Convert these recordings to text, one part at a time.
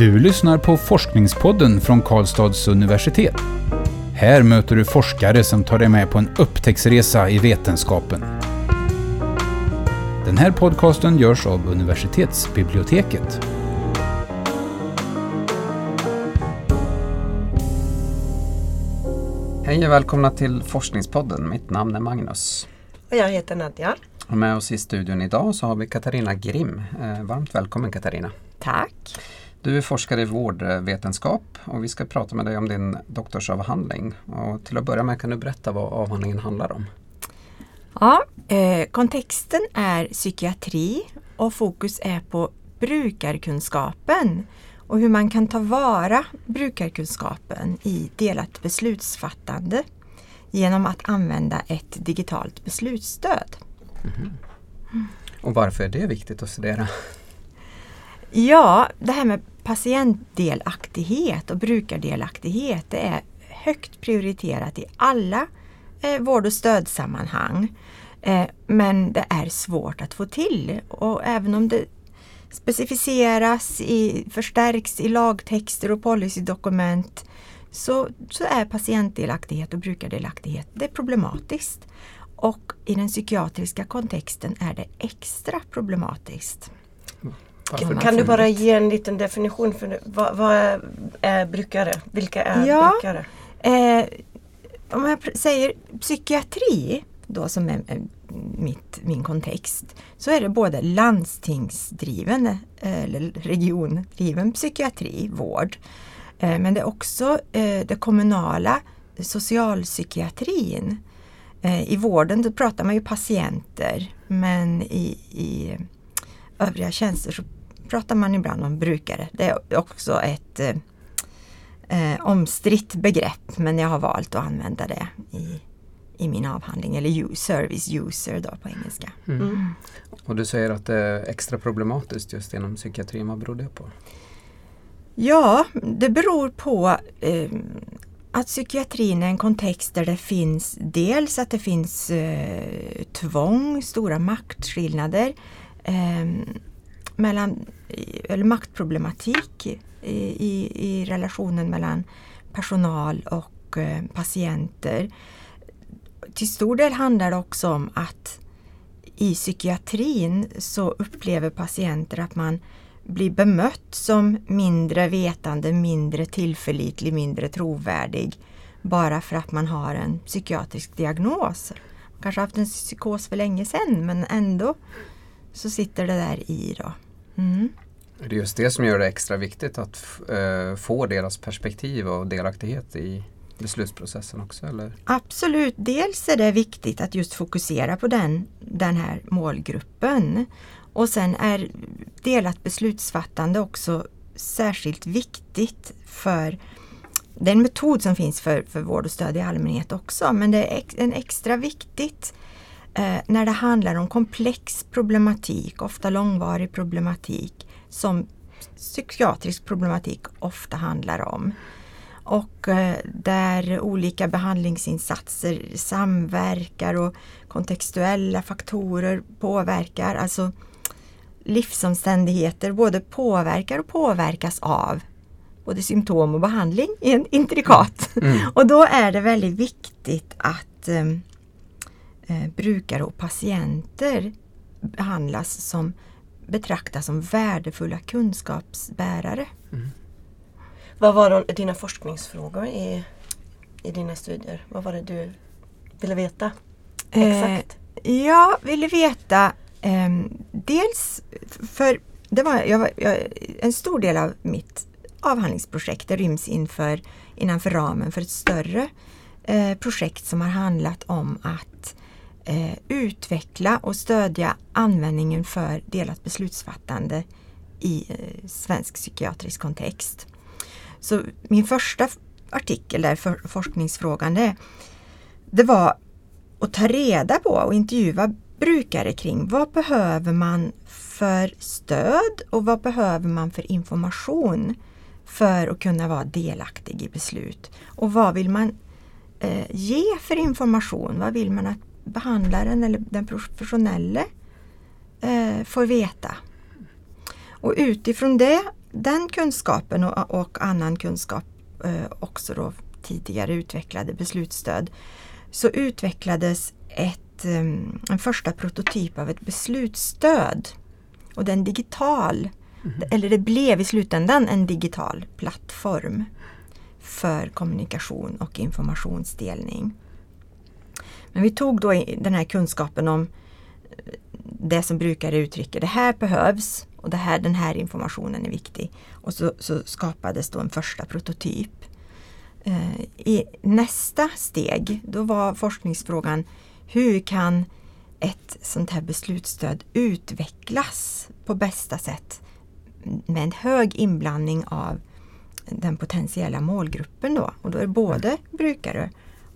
Du lyssnar på Forskningspodden från Karlstads universitet. Här möter du forskare som tar dig med på en upptäcktsresa i vetenskapen. Den här podcasten görs av universitetsbiblioteket. Hej och välkomna till Forskningspodden. Mitt namn är Magnus. Och jag heter Nadja. Och med oss i studion idag så har vi Katarina Grim. Eh, varmt välkommen Katarina. Tack. Du är forskare i vårdvetenskap och vi ska prata med dig om din doktorsavhandling. Och till att börja med kan du berätta vad avhandlingen handlar om? Ja, eh, kontexten är psykiatri och fokus är på brukarkunskapen och hur man kan ta vara brukarkunskapen i delat beslutsfattande genom att använda ett digitalt beslutsstöd. Mm. Och varför är det viktigt att studera? Ja, det här med patientdelaktighet och brukardelaktighet det är högt prioriterat i alla eh, vård och stödsammanhang. Eh, men det är svårt att få till och även om det specificeras, i, förstärks i lagtexter och policydokument så, så är patientdelaktighet och brukardelaktighet det är problematiskt. Och i den psykiatriska kontexten är det extra problematiskt. Kan, kan du bara ge en liten definition för vad, vad är, brukare? Vilka är ja, brukare? Eh, om jag säger psykiatri då som är mitt, min kontext så är det både landstingsdriven eh, eller regiondriven psykiatri, vård. Eh, men det är också eh, det kommunala socialpsykiatrin. I vården då pratar man ju patienter men i, i övriga tjänster så pratar man ibland om brukare. Det är också ett eh, omstritt begrepp men jag har valt att använda det i, i min avhandling, eller service user då på engelska. Mm. Mm. Och du säger att det är extra problematiskt just inom psykiatrin, vad beror det på? Ja, det beror på eh, att psykiatrin är en kontext där det finns dels att det finns eh, tvång, stora maktskillnader eh, mellan, eller maktproblematik i, i, i relationen mellan personal och eh, patienter. Till stor del handlar det också om att i psykiatrin så upplever patienter att man blir bemött som mindre vetande, mindre tillförlitlig, mindre trovärdig bara för att man har en psykiatrisk diagnos. Man kanske haft en psykos för länge sedan men ändå så sitter det där i. då. Mm. Det är just det som gör det extra viktigt att uh, få deras perspektiv och delaktighet i beslutsprocessen också? Eller? Absolut, dels är det viktigt att just fokusera på den, den här målgruppen. Och sen är delat beslutsfattande också särskilt viktigt för det är en metod som finns för, för vård och stöd i allmänhet också men det är en extra viktigt eh, när det handlar om komplex problematik, ofta långvarig problematik som psykiatrisk problematik ofta handlar om. Och eh, där olika behandlingsinsatser samverkar och kontextuella faktorer påverkar. Alltså livsomständigheter både påverkar och påverkas av både symptom och behandling i en intrikat. Mm. och då är det väldigt viktigt att eh, eh, brukare och patienter behandlas som betraktas som värdefulla kunskapsbärare. Mm. Vad var dina forskningsfrågor i, i dina studier? Vad var det du ville veta? Exakt. Eh, jag ville veta eh, dels för det var, jag, jag, en stor del av mitt avhandlingsprojekt ryms inför, innanför ramen för ett större eh, projekt som har handlat om att eh, utveckla och stödja användningen för delat beslutsfattande i eh, svensk psykiatrisk kontext. Så min första artikel där, för forskningsfrågan, det, det var att ta reda på och intervjua brukare kring vad behöver man för stöd och vad behöver man för information för att kunna vara delaktig i beslut. Och vad vill man eh, ge för information? Vad vill man att behandlaren eller den professionelle eh, får veta? Och utifrån det den kunskapen och, och annan kunskap eh, också då tidigare utvecklade beslutsstöd så utvecklades ett, eh, en första prototyp av ett beslutsstöd. Och den digital, eller det blev i slutändan en digital plattform för kommunikation och informationsdelning. Men vi tog då den här kunskapen om eh, det som brukare uttrycker, det här behövs och det här, den här informationen är viktig. Och så, så skapades då en första prototyp. Eh, I nästa steg, då var forskningsfrågan hur kan ett sånt här beslutsstöd utvecklas på bästa sätt med en hög inblandning av den potentiella målgruppen då. Och då är det både brukare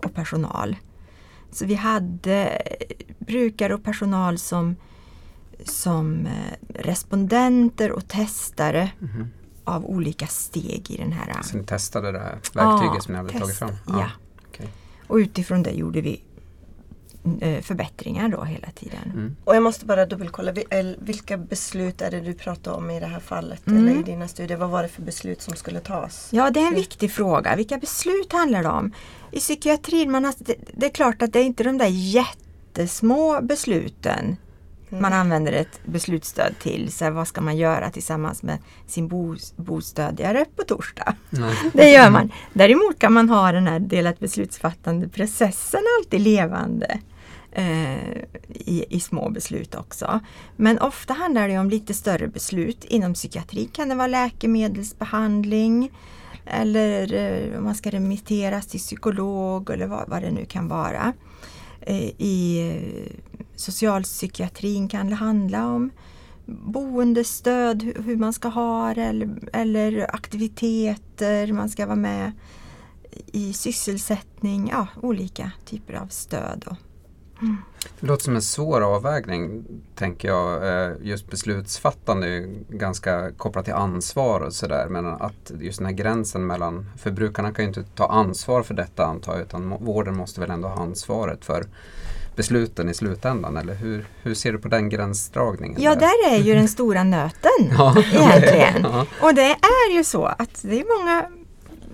och personal. Så vi hade brukare och personal som, som eh, respondenter och testare Mhm. av olika steg i den här Så ni testade det här verktyget Ja, som ni hade test- tagit fram? Ja. okej. Och utifrån det gjorde vi eh, förbättringar då hela tiden. Mm. Och jag måste bara dubbelkolla, el- vilka beslut är det du pratar om i det här fallet? Mm. Eller i dina studier? Vad var det för beslut som skulle tas? Ja, det är en viktig fråga. Vilka beslut handlar det om? I psykiatrin, man har, det, det är klart att det är inte de där jättesmå besluten Mm. man använder ett beslutsstöd till. Så här, vad ska man göra tillsammans med sin bo, bostödjare på torsdag? Det gör man. Däremot kan man ha den här delat beslutsfattande processen alltid levande eh, Eh, i, i små beslut också. Men ofta handlar det om lite större beslut. Inom psykiatri kan det vara läkemedelsbehandling eller eh, om man ska remitteras till psykolog eller vad, vad det nu kan vara. Eh, I eh, socialpsykiatrin kan det handla om boendestöd, hur man ska ha det eller, eller aktiviteter man ska vara med i sysselsättning, ja olika typer av stöd. Det låter som en svår avvägning, tänker jag. Eh, Just beslutsfattande är ganska kopplat till ansvar och sådär. Men att just den här gränsen mellan, för brukarna kan ju inte ta ansvar för detta antar jag, utan vården måste väl ändå ha ansvaret för besluten i slutändan. Eller hur, hur ser du på den gränsdragningen? Ja, där är ju den stora nöten Ja, egentligen. Ja. Och det är ju så att det är många,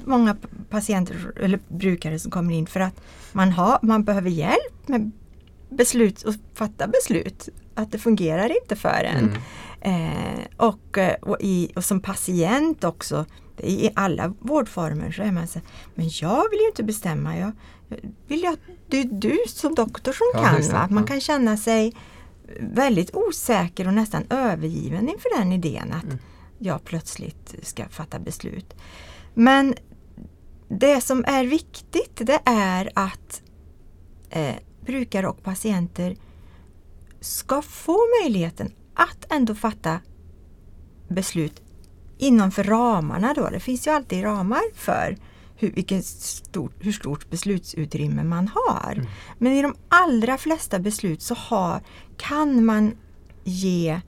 många patienter eller brukare som kommer in för att man, har, man behöver hjälp med beslut och fatta beslut. Att det fungerar inte för en. Mm. Eh, och, eh, och, i, och som patient också, i alla vårdformer så är man så här, men jag vill ju inte bestämma. Jag vill att det är du som doktor som Ja, kan. Att man kan känna sig väldigt osäker och nästan övergiven inför den idén att Mm. jag plötsligt ska fatta beslut. Men det som är viktigt det är att eh, brukare och patienter ska få möjligheten att ändå fatta beslut inom för ramarna då. Det finns ju alltid ramar för hur, vilket stort, hur stort beslutsutrymme man har. Mm. Men i de allra flesta beslut så har, kan man ge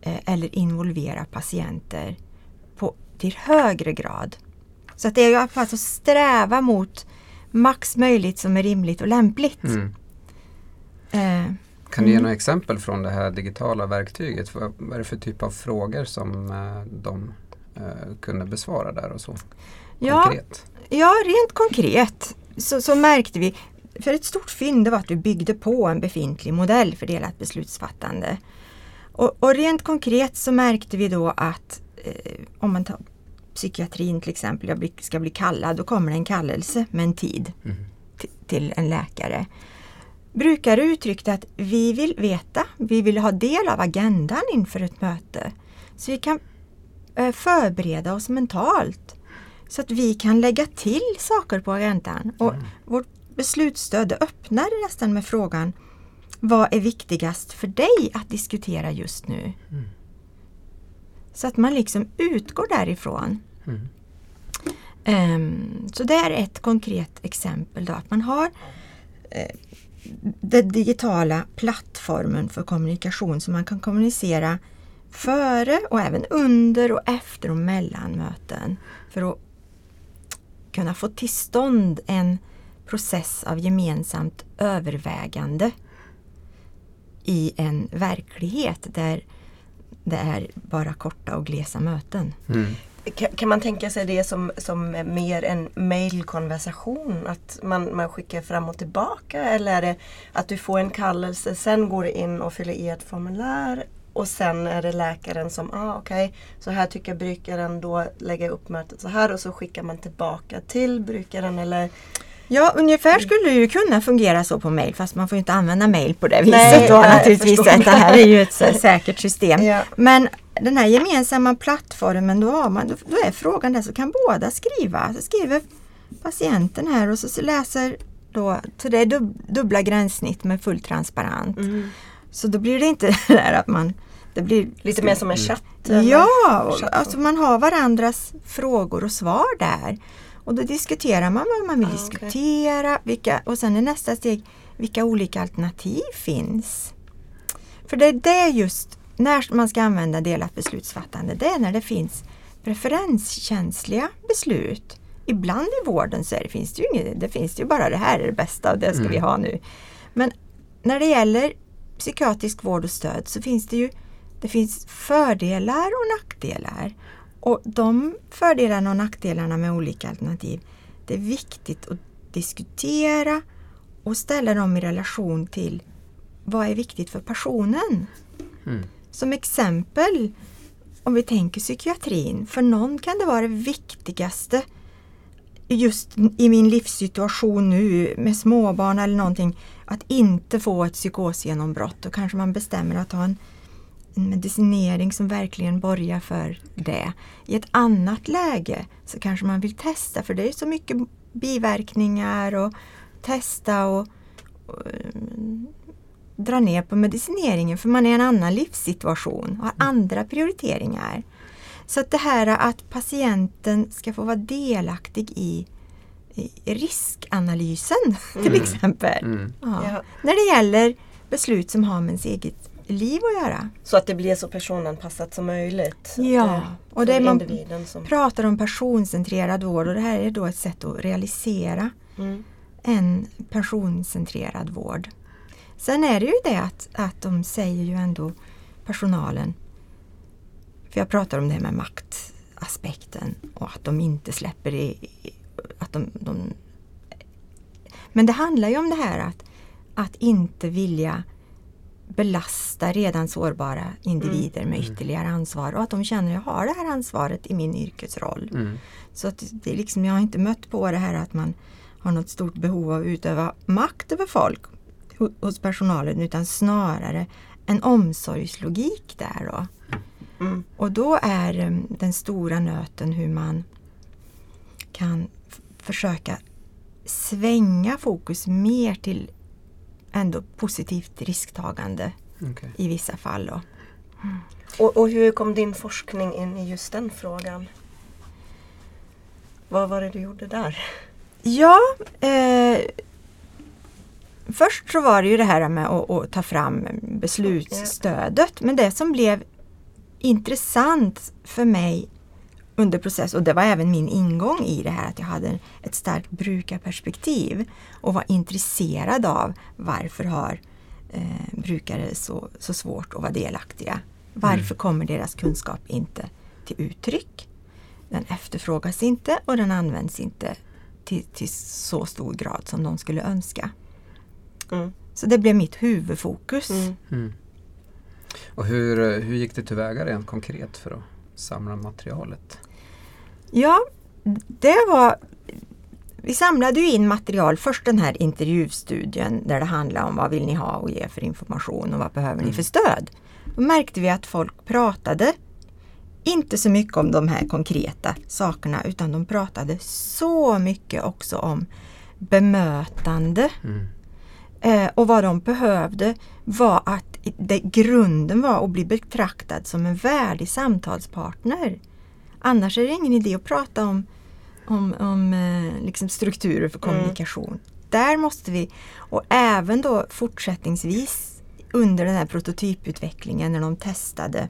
eh, eller involvera patienter på, till högre grad. Så att det är ju alltså sträva mot max möjligt som är rimligt och lämpligt. Mm. Eh, Kan du ge Mm. några exempel från det här digitala verktyget? Vad är det för typ av frågor som eh, de eh, kunde besvara där och så? ja, Konkret? Ja, rent konkret så, så märkte vi, för ett stort fynd var att vi byggde på en befintlig modell för delat beslutsfattande. Och, och rent konkret så märkte vi då att eh, om man tar psykiatrin till exempel, jag ska bli kallad, då kommer det en kallelse med en tid Mm. ti- till en läkare. Brukare uttryckte att vi vill veta, vi vill ha del av agendan inför ett möte. Så vi kan eh, förbereda oss mentalt. Så att vi kan lägga till saker på agendan. Och Mm. vårt beslutsstöd öppnar nästan med frågan Vad är viktigast för dig att diskutera just nu? Mm. Så att man liksom utgår därifrån. Mm. Ehm, så det är ett konkret exempel då, att man har eh, den digitala plattformen för kommunikation så man kan kommunicera före och även under och efter och mellan möten för att kunna få till stånd en process av gemensamt övervägande i en verklighet där det är bara korta och glesa möten. Mm. Kan, man tänka sig det som, som mer en mailkonversation? Att man, man skickar fram och tillbaka? Eller är det att du får en kallelse, sen går du in och fyller i ett formulär och sen är det läkaren som, ah, okej, okay, så här tycker brukaren, då lägger jag upp mötet så här och så skickar man tillbaka till brukaren eller Ja, ungefär skulle det ju kunna fungera så på mail fast man får inte använda mail på det viset Nej, då naturligtvis. Det här är ju ett säkert system. Ja. Men den här gemensamma plattformen, då, har man, då, är frågan där så kan båda skriva. Så skriver patienten här och så, så läser då, så det är dub, dubbla gränssnitt med full transparent. Mm. Så då blir det inte det där att man det blir Lite mer som en chatt? Ja, Chatt. alltså man har varandras frågor och svar där. Och då diskuterar man vad man vill Ah, diskutera vilka, och sen är nästa steg vilka olika alternativ finns. För det är det just när man ska använda delat beslutsfattande, det är när det finns preferenskänsliga beslut. Ibland i vården så det, finns det ju inget, det finns ju bara det här är det bästa och det ska vi ha nu. Men när det gäller psykiatrisk vård och stöd så finns det ju det finns fördelar och nackdelar. Och de fördelarna och nackdelarna med olika alternativ, det är viktigt att diskutera och ställa dem i relation till vad är viktigt för personen. Mm. Som exempel, om vi tänker psykiatrin, för någon kan det vara det viktigaste just i min livssituation nu med småbarn eller någonting, att inte få ett psykosgenombrott. Då kanske man bestämmer att ha en, en medicinering som verkligen borgar för det. I ett annat läge så kanske man vill testa, för det är så mycket biverkningar och testa och, och eh, dra ner på medicineringen för man är i en annan livssituation och har andra prioriteringar. Så att det här att patienten ska få vara delaktig i, i riskanalysen till exempel. Mm. Ja. Ja. När det gäller beslut som har med ens eget liv att göra. Så att det blir så personanpassat som möjligt. Ja, Eh, och det man som... pratar om personcentrerad vård och det här är då ett sätt att realisera Mm. en personcentrerad vård. Sen är det ju det att, att de säger ju ändå personalen, för jag pratar om det här med maktaspekten och att de inte släpper i, i- att de, de Men det handlar ju om det här att, att inte vilja belasta redan sårbara individer med ytterligare ansvar och att de känner att jag har det här ansvaret i min yrkesroll. Mm. Så att det är liksom, jag har inte mött på det här att man har något stort behov av att utöva makt över folk ho- hos personalen utan snarare en omsorgslogik där då. Mm. Och då är em, den stora nöten hur man kan försöka svänga fokus mer till ändå positivt risktagande Okej. i vissa fall. Då. Och, och hur kom din forskning in i just den frågan? Vad var det du gjorde där? Ja, eh, först så var det ju det här med att, att ta fram beslutsstödet. Men det som blev intressant för mig under process och det var även min ingång i det här att jag hade ett starkt brukarperspektiv och var intresserad av varför har eh, brukare så, så svårt att vara delaktiga? Varför kommer deras kunskap inte till uttryck? Den efterfrågas inte och den används inte till, till så stor grad som de skulle önska. Mm. Så det blev mitt huvudfokus. Mm. Mm. Och hur, eh, hur gick det tillväga rent konkret för att samla materialet? Ja, det var... Vi samlade ju in material, först den här intervjustudien där det handlar om vad vill ni ha och ge för information och vad behöver ni för stöd. Då märkte vi att folk pratade inte så mycket om de här konkreta sakerna utan de pratade så mycket också om bemötande. Mm. Eh, och vad de behövde var att det, grunden var att bli betraktad som en värdig samtalspartner. Annars är det ingen idé att prata om, om, om eh, liksom strukturer för Mm. kommunikation. Där måste vi, och även då fortsättningsvis under den här prototyputvecklingen när de testade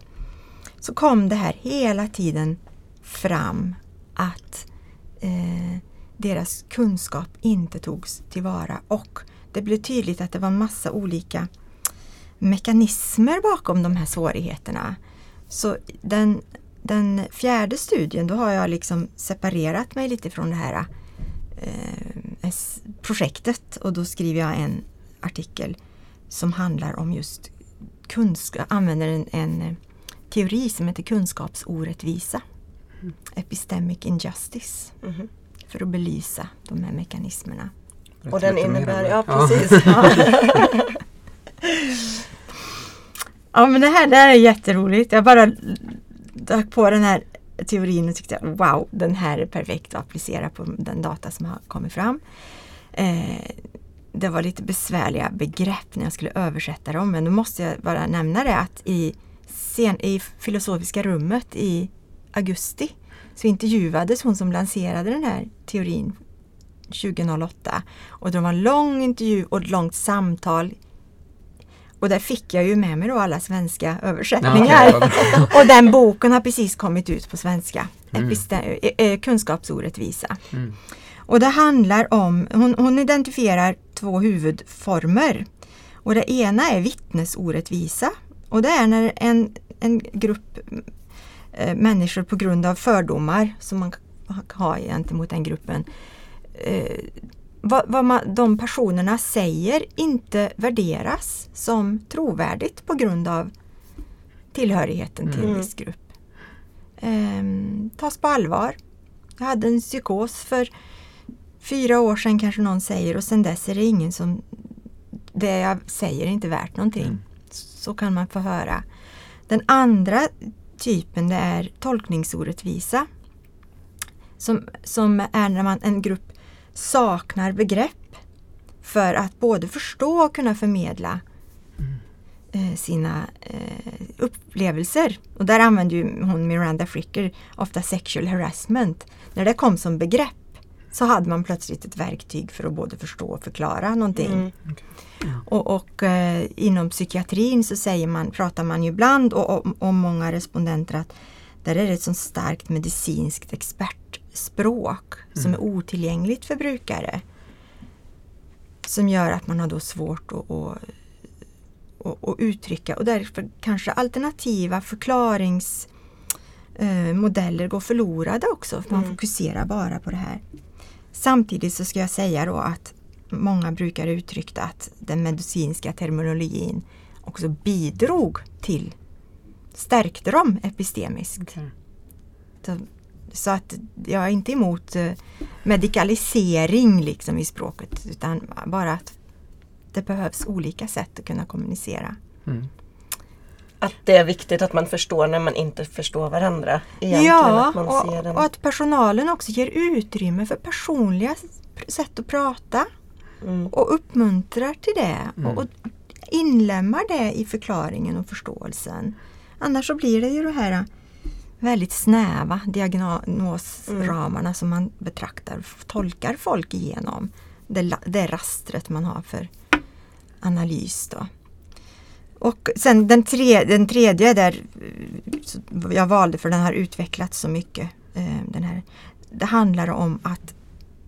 så kom det här hela tiden fram att eh, deras kunskap inte togs tillvara och det blev tydligt att det var massa olika mekanismer bakom de här svårigheterna. Så den, den fjärde studien, då har jag liksom separerat mig lite från det här eh, projektet och då skriver jag en artikel som handlar om just kunskap, använder en, en teori som heter kunskapsorättvisa. Mm. Epistemic injustice. Mm. För att belysa de här mekanismerna. Och den innebär, ja precis. Ja. ja men det här, det här är jätteroligt. Jag bara dök på den här teorin och tyckte wow, den här är perfekt att applicera på den data som har kommit fram. Eh, det var lite besvärliga begrepp när jag skulle översätta dem men då måste jag bara nämna det att i, sen, i filosofiska rummet i augusti så intervjuades hon som lanserade den här teorin 2008 och det var en lång intervju och ett långt samtal och där fick jag ju med mig då alla svenska översättningar. Ja, okay. och den boken har precis kommit ut på svenska. Mm. Eh, eh, kunskapsorättvisa. Mm. Och det handlar om, hon, hon identifierar två huvudformer. Och det ena är vittnesorättvisa. Och det är när en, en grupp eh, människor på grund av fördomar som man har gentemot den gruppen eh, vad, vad man, de personerna säger inte värderas som trovärdigt på grund av tillhörigheten till en mm. viss grupp. Eh, tas på allvar. Jag hade en psykos för fyra år sedan kanske någon säger och sen dess är det ingen som det jag säger är inte värt någonting. Mm. Så kan man få höra. Den andra typen det är tolkningsorättvisa. Som, som är när man, en grupp saknar begrepp för att både förstå och kunna förmedla mm. eh, sina eh, upplevelser. Och där använder ju hon Miranda Fricker ofta sexual harassment. När det kom som begrepp så hade man plötsligt ett verktyg för att både förstå och förklara någonting. Mm. Okay. Och, och eh, inom psykiatrin så säger man, pratar man ju ibland och om många respondenter att där är det ett så starkt medicinskt expertspråk mm. som är otillgängligt för brukare. Som gör att man har då svårt att, att, att, att uttrycka och därför kanske alternativa förklaringsmodeller går förlorade också. För man mm. fokuserar bara på det här. Samtidigt så ska jag säga då att många brukar uttrycka att den medicinska terminologin också bidrog till, stärkte dem epistemiskt. Mm. Så, att jag är inte emot eh, medikalisering liksom i språket utan bara att det behövs olika sätt att kunna kommunicera. Mm att det är viktigt att man förstår när man inte förstår varandra. Ja, att och, och, att personalen också ger utrymme för personliga sätt att prata. Mm. Och uppmuntrar till det. Mm. Och, och inlämnar det i förklaringen och förståelsen. Annars så blir det ju det här väldigt snäva diagnosramarna mm. som man betraktar, tolkar folk igenom. Det, det rastret man har för analys. Då. Och sen den, tre, den tredje där jag valde för den har utvecklats så mycket. Eh, den här, det handlar om att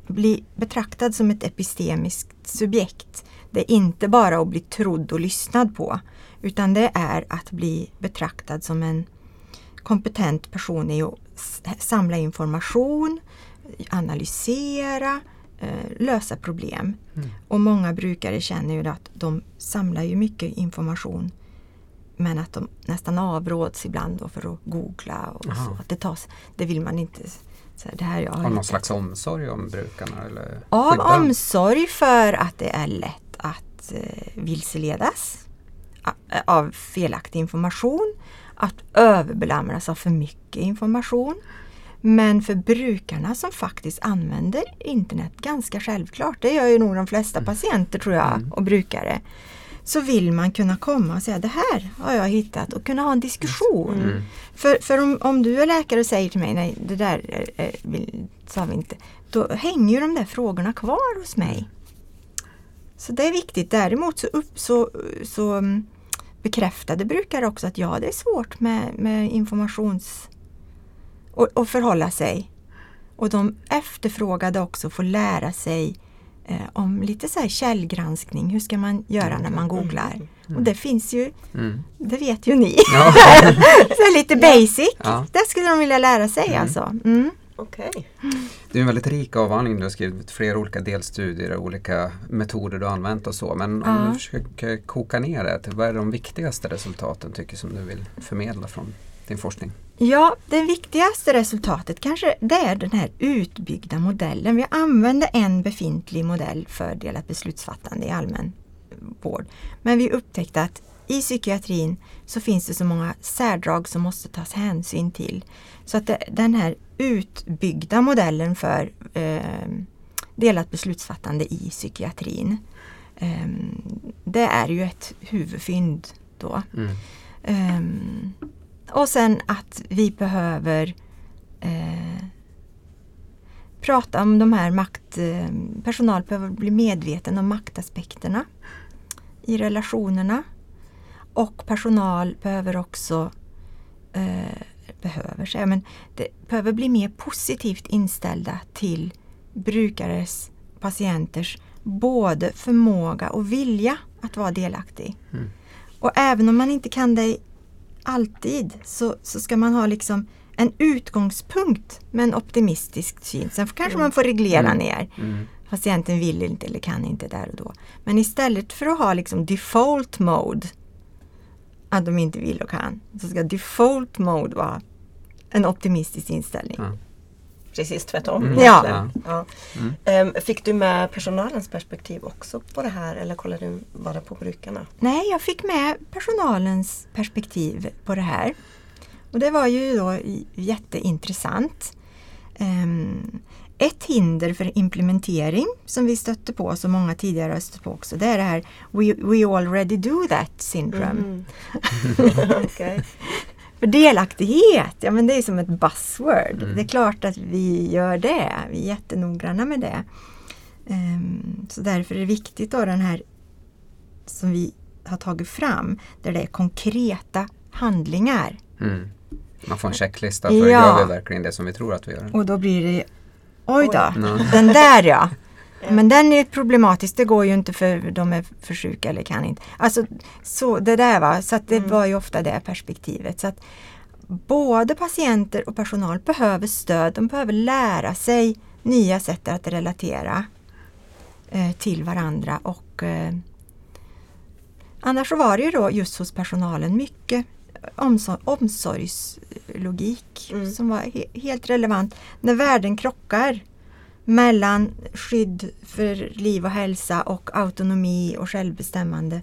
bli betraktad som ett epistemiskt subjekt. Det är inte bara att bli trodd och lyssnad på utan det är att bli betraktad som en kompetent person i att samla information, analysera, Eh, lösa problem. Mm. Och många brukare känner ju att de samlar ju mycket information men att de nästan avråds ibland då för att googla. Och så. Att det, tas, det vill man inte. Så det här jag Av någon slags omsorg om brukarna? Eller Av omsorg för att det är lätt att eh, vilseledas av felaktig information. Att överbelamras av för mycket information. Men för brukarna som faktiskt använder internet ganska självklart, det gör ju nog de flesta mm. patienter tror jag mm. och brukare. Så vill man kunna komma och säga det här har jag hittat och kunna ha en diskussion. Mm. För, för om, om du är läkare och säger till mig nej det där eh, vill, sa vi inte. Då hänger ju de där frågorna kvar hos mig. Så det är viktigt. Däremot så, upp, så, så mm, bekräftade brukare också att ja det är svårt med, med informations och, och förhålla sig. Och de efterfrågade också att få lära sig eh, om lite så här källgranskning. Hur ska man göra när man googlar? Och det finns ju, Mm. det vet ju ni. Ja. så lite basic. Ja. Det skulle de vilja lära sig Mm. alltså. Mm. Okej. Det är en väldigt rik avhandling. Du har skrivit flera olika delstudier och olika metoder du har använt och så. Men om Ja. du försöker koka ner det, vad är de viktigaste resultaten tycker som du vill förmedla från din forskning? Ja, det viktigaste resultatet kanske det är den här utbyggda modellen. Vi använde en befintlig modell för delat beslutsfattande i allmän vård. Men vi upptäckte att i psykiatrin så finns det så många särdrag som måste tas hänsyn till. Så att den här utbyggda modellen för eh, delat beslutsfattande i psykiatrin eh, det är ju ett huvudfynd då. Mm. Ehm, och sen att vi behöver eh, prata om de här makt... Eh, personal behöver bli medveten om maktaspekterna i relationerna. Och personal behöver också eh, behöver säga, men det behöver bli mer positivt inställda till brukares, patienters både förmåga och vilja att vara delaktig. Mm. Och även om man inte kan det alltid så, så ska man ha liksom en utgångspunkt med en optimistisk syn. Sen kanske man får reglera Mm. ner. Mm. Patienten vill inte eller kan inte där och då. Men istället för att ha liksom default mode att de inte vill och kan så ska default mode vara en optimistisk inställning. Ja. Precis tvärtom. Mm. Ja. Ja. Mm. Ehm, Fick du med personalens perspektiv också på det här eller kollar du bara på brukarna? Nej, jag fick med personalens perspektiv på det här. Och det var ju då jätteintressant. Ett hinder för implementering som vi stötte på, som många tidigare har stött på också, det är det här We, we already do that syndrome. Mhm. Okej. För delaktighet, ja men det är som ett buzzword. Mm. Det är klart att vi gör det. Vi är jättenoggranna med det. Ehm, så därför är det viktigt då den här som vi har tagit fram, där det är konkreta handlingar. Mm. Man får en checklista för Ja. gör vi verkligen det som vi tror att vi gör? Och då blir det Oj då, Oj. Ja. den där ja. Men den är problematisk, det går ju inte för de är för sjuka eller kan inte. Alltså så det där va, så att det Mm. var ju ofta det perspektivet. Så att både patienter och personal behöver stöd, de behöver lära sig nya sätt att relatera eh, till varandra och eh, annars så var det ju då just hos personalen mycket omsor- omsorgslogik Mm. som var he- helt relevant. När värden krockar mellan skydd för liv och hälsa och autonomi och självbestämmande.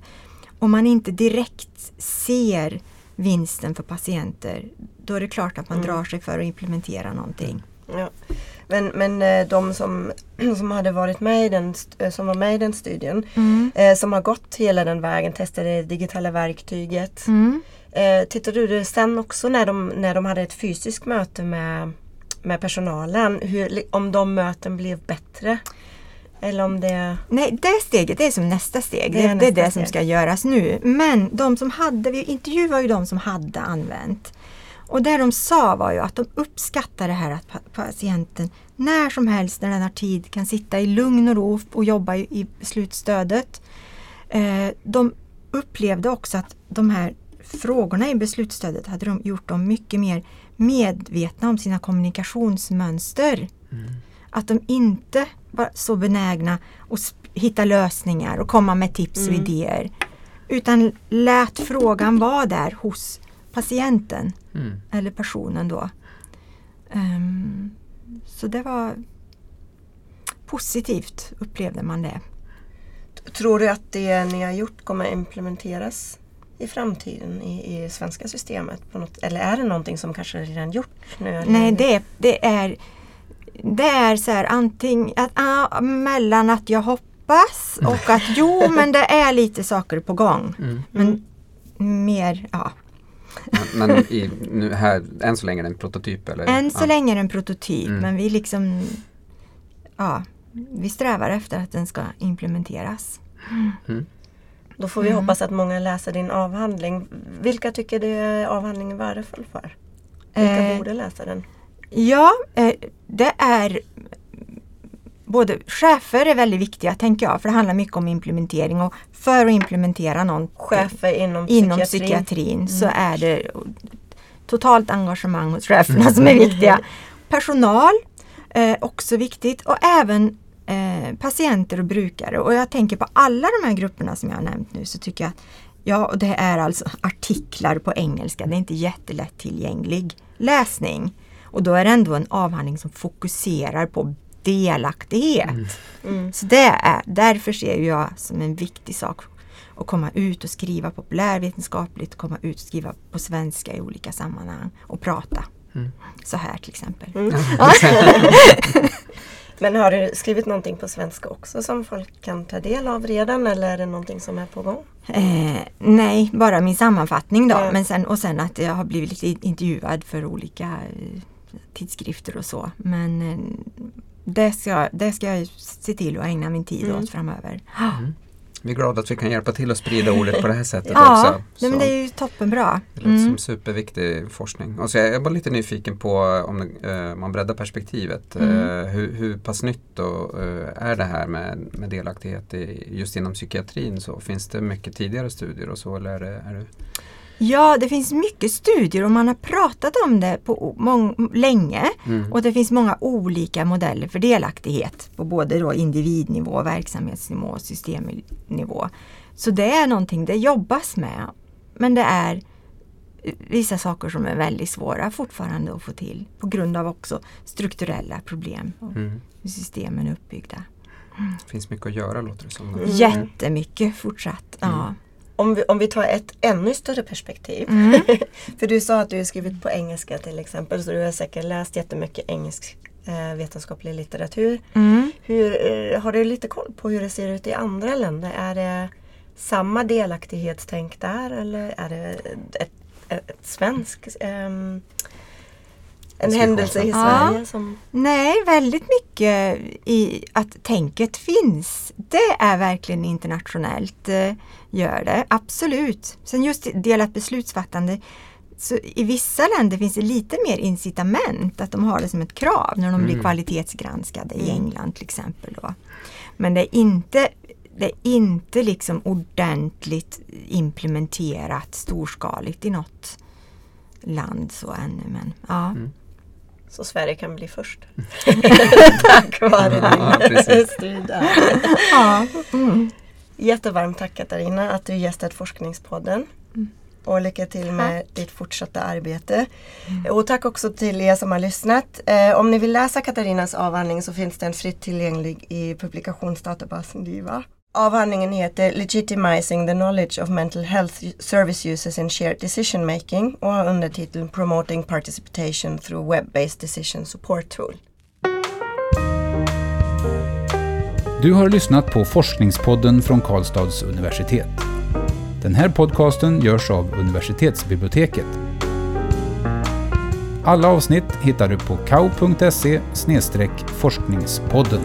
Om man inte direkt ser vinsten för patienter, då är det klart att man Mm. drar sig för att implementera någonting. Ja. Men, men eh, de som, som hade varit med i den, eh, som var med i den studien, Mm. eh, som har gått hela den vägen, testade det digitala verktyget. Mm. Eh, tittade du det sen också när de, när de hade ett fysiskt möte med, med personalen, hur, om de möten blev bättre? Eller om det... Nej, det steget det är som nästa steg. Det Det är det, är det som ska göras nu. Men de som hade, vi intervjuade ju de som hade använt. Och det de sa var ju att de uppskattar det här att pa- patienten när som helst när den har tid kan sitta i lugn och ro och jobba i, i beslutsstödet. Eh, de upplevde också att de här frågorna i beslutsstödet hade de gjort dem mycket mer medvetna om sina kommunikationsmönster. Att de inte var så benägna att hitta lösningar och komma med tips och Mm. idéer. Utan lät frågan vara där hos patienten Mm. eller personen då. Ehm, så det var positivt upplevde man det. Tror du att det ni har gjort kommer implementeras i framtiden i, i svenska systemet? På något, eller är det någonting som kanske redan gjort nu? eller? Nej, det, det är det är så här antingen att, ah, mellan att jag hoppas och att jo men det är lite saker på gång. Mm. Men mer, ja. Men, men i, nu här, än så länge är det en prototyp? Eller? Än så ja. länge är det en prototyp Mm. men vi liksom Ja, vi strävar efter att den ska implementeras. Då får vi Mm. hoppas att många läser din avhandling. Vilka tycker du är avhandlingen värdefull för? Vilka Eh, borde läsa den? Ja, eh, det är både chefer är väldigt viktiga tänker jag, för det handlar mycket om implementering och för att implementera någon Chefer inom, inom psykiatrin. psykiatrin så är det totalt engagemang hos cheferna som är viktiga. Personal, eh, också viktigt och även eh, patienter och brukare. Och jag tänker på alla de här grupperna som jag har nämnt nu så tycker jag att Ja, och det är alltså artiklar på engelska. Det är inte jättelätt tillgänglig läsning. Och då är det ändå en avhandling som fokuserar på delaktighet. Mm. Så det är, därför ser jag som en viktig sak att komma ut och skriva populärvetenskapligt, komma ut och skriva på svenska i olika sammanhang och prata. Mm. Så här till exempel. Mm. Men har du skrivit någonting på svenska också som folk kan ta del av redan eller är det någonting som är på gång? Eh, nej, bara min sammanfattning då. Ja. Men sen, och sen att jag har blivit lite intervjuad för olika eh, tidskrifter och så. Men eh, det, ska, det ska jag se till att ägna min tid Mm. åt framöver. Vi är glada att vi kan hjälpa till att sprida ordet på det här sättet Ja, också. men Så det är ju toppenbra. det låter Mm. som superviktig forskning. Och så jag är bara lite nyfiken på om eh, man breddar perspektivet. Mm. Eh, hur, hur pass nytt då, eh, är det här med, med delaktighet i, just inom psykiatrin? Så finns det mycket tidigare studier och så? Eller är det, är det Ja, det finns mycket studier och man har pratat om det på länge. Mm. Och det finns många olika modeller för delaktighet på både då individnivå, verksamhetsnivå och systemnivå. Så det är någonting det jobbas med. Men det är vissa saker som är väldigt svåra fortfarande att få till på grund av också strukturella problem och Mm. hur systemen är uppbyggda. Det finns mycket att göra låter det som. Mm. Jättemycket fortsatt. Ja. Om vi, om vi tar ett ännu större perspektiv. Mm. För du sa att du har skrivit på engelska till exempel så du har säkert läst jättemycket engelsk eh, vetenskaplig litteratur. Mm. Hur, eh, har du lite koll på hur det ser ut i andra länder? Är det samma delaktighetstänk där eller är det ett, ett, ett svenskt ehm, en händelse i Ja. Sverige som Nej, väldigt mycket i att tänket finns. Det är verkligen internationellt, eh, gör det. Absolut. Sen just delat beslutsfattande. Så I vissa länder finns det lite mer incitament att de har det som ett krav när de blir Mm. kvalitetsgranskade i Mm. England till exempel. Då. Men det är inte det är inte liksom ordentligt implementerat storskaligt i något land så ännu. Men, ja. Mm. Så Sverige kan bli först. Tack vare Ja, din precis. studie. Ja. Mm. Jättevarmt tack Katarina att du gästat Forskningspodden. Mm. Och lycka till med Tack. ditt fortsatta arbete. Och tack också till er som har lyssnat. Eh, om ni vill läsa Katarinas avhandling så finns den fritt tillgänglig i publikationsdatabasen DIVA. Avhandlingen heter Legitimizing the knowledge of mental health service users in shared decision making och har undertiteln Promoting participation through web-based decision support tool. Du har lyssnat på Forskningspodden från Karlstads universitet. Den här podcasten görs av universitetsbiblioteket. Alla avsnitt hittar du på kau.se forskningspodden.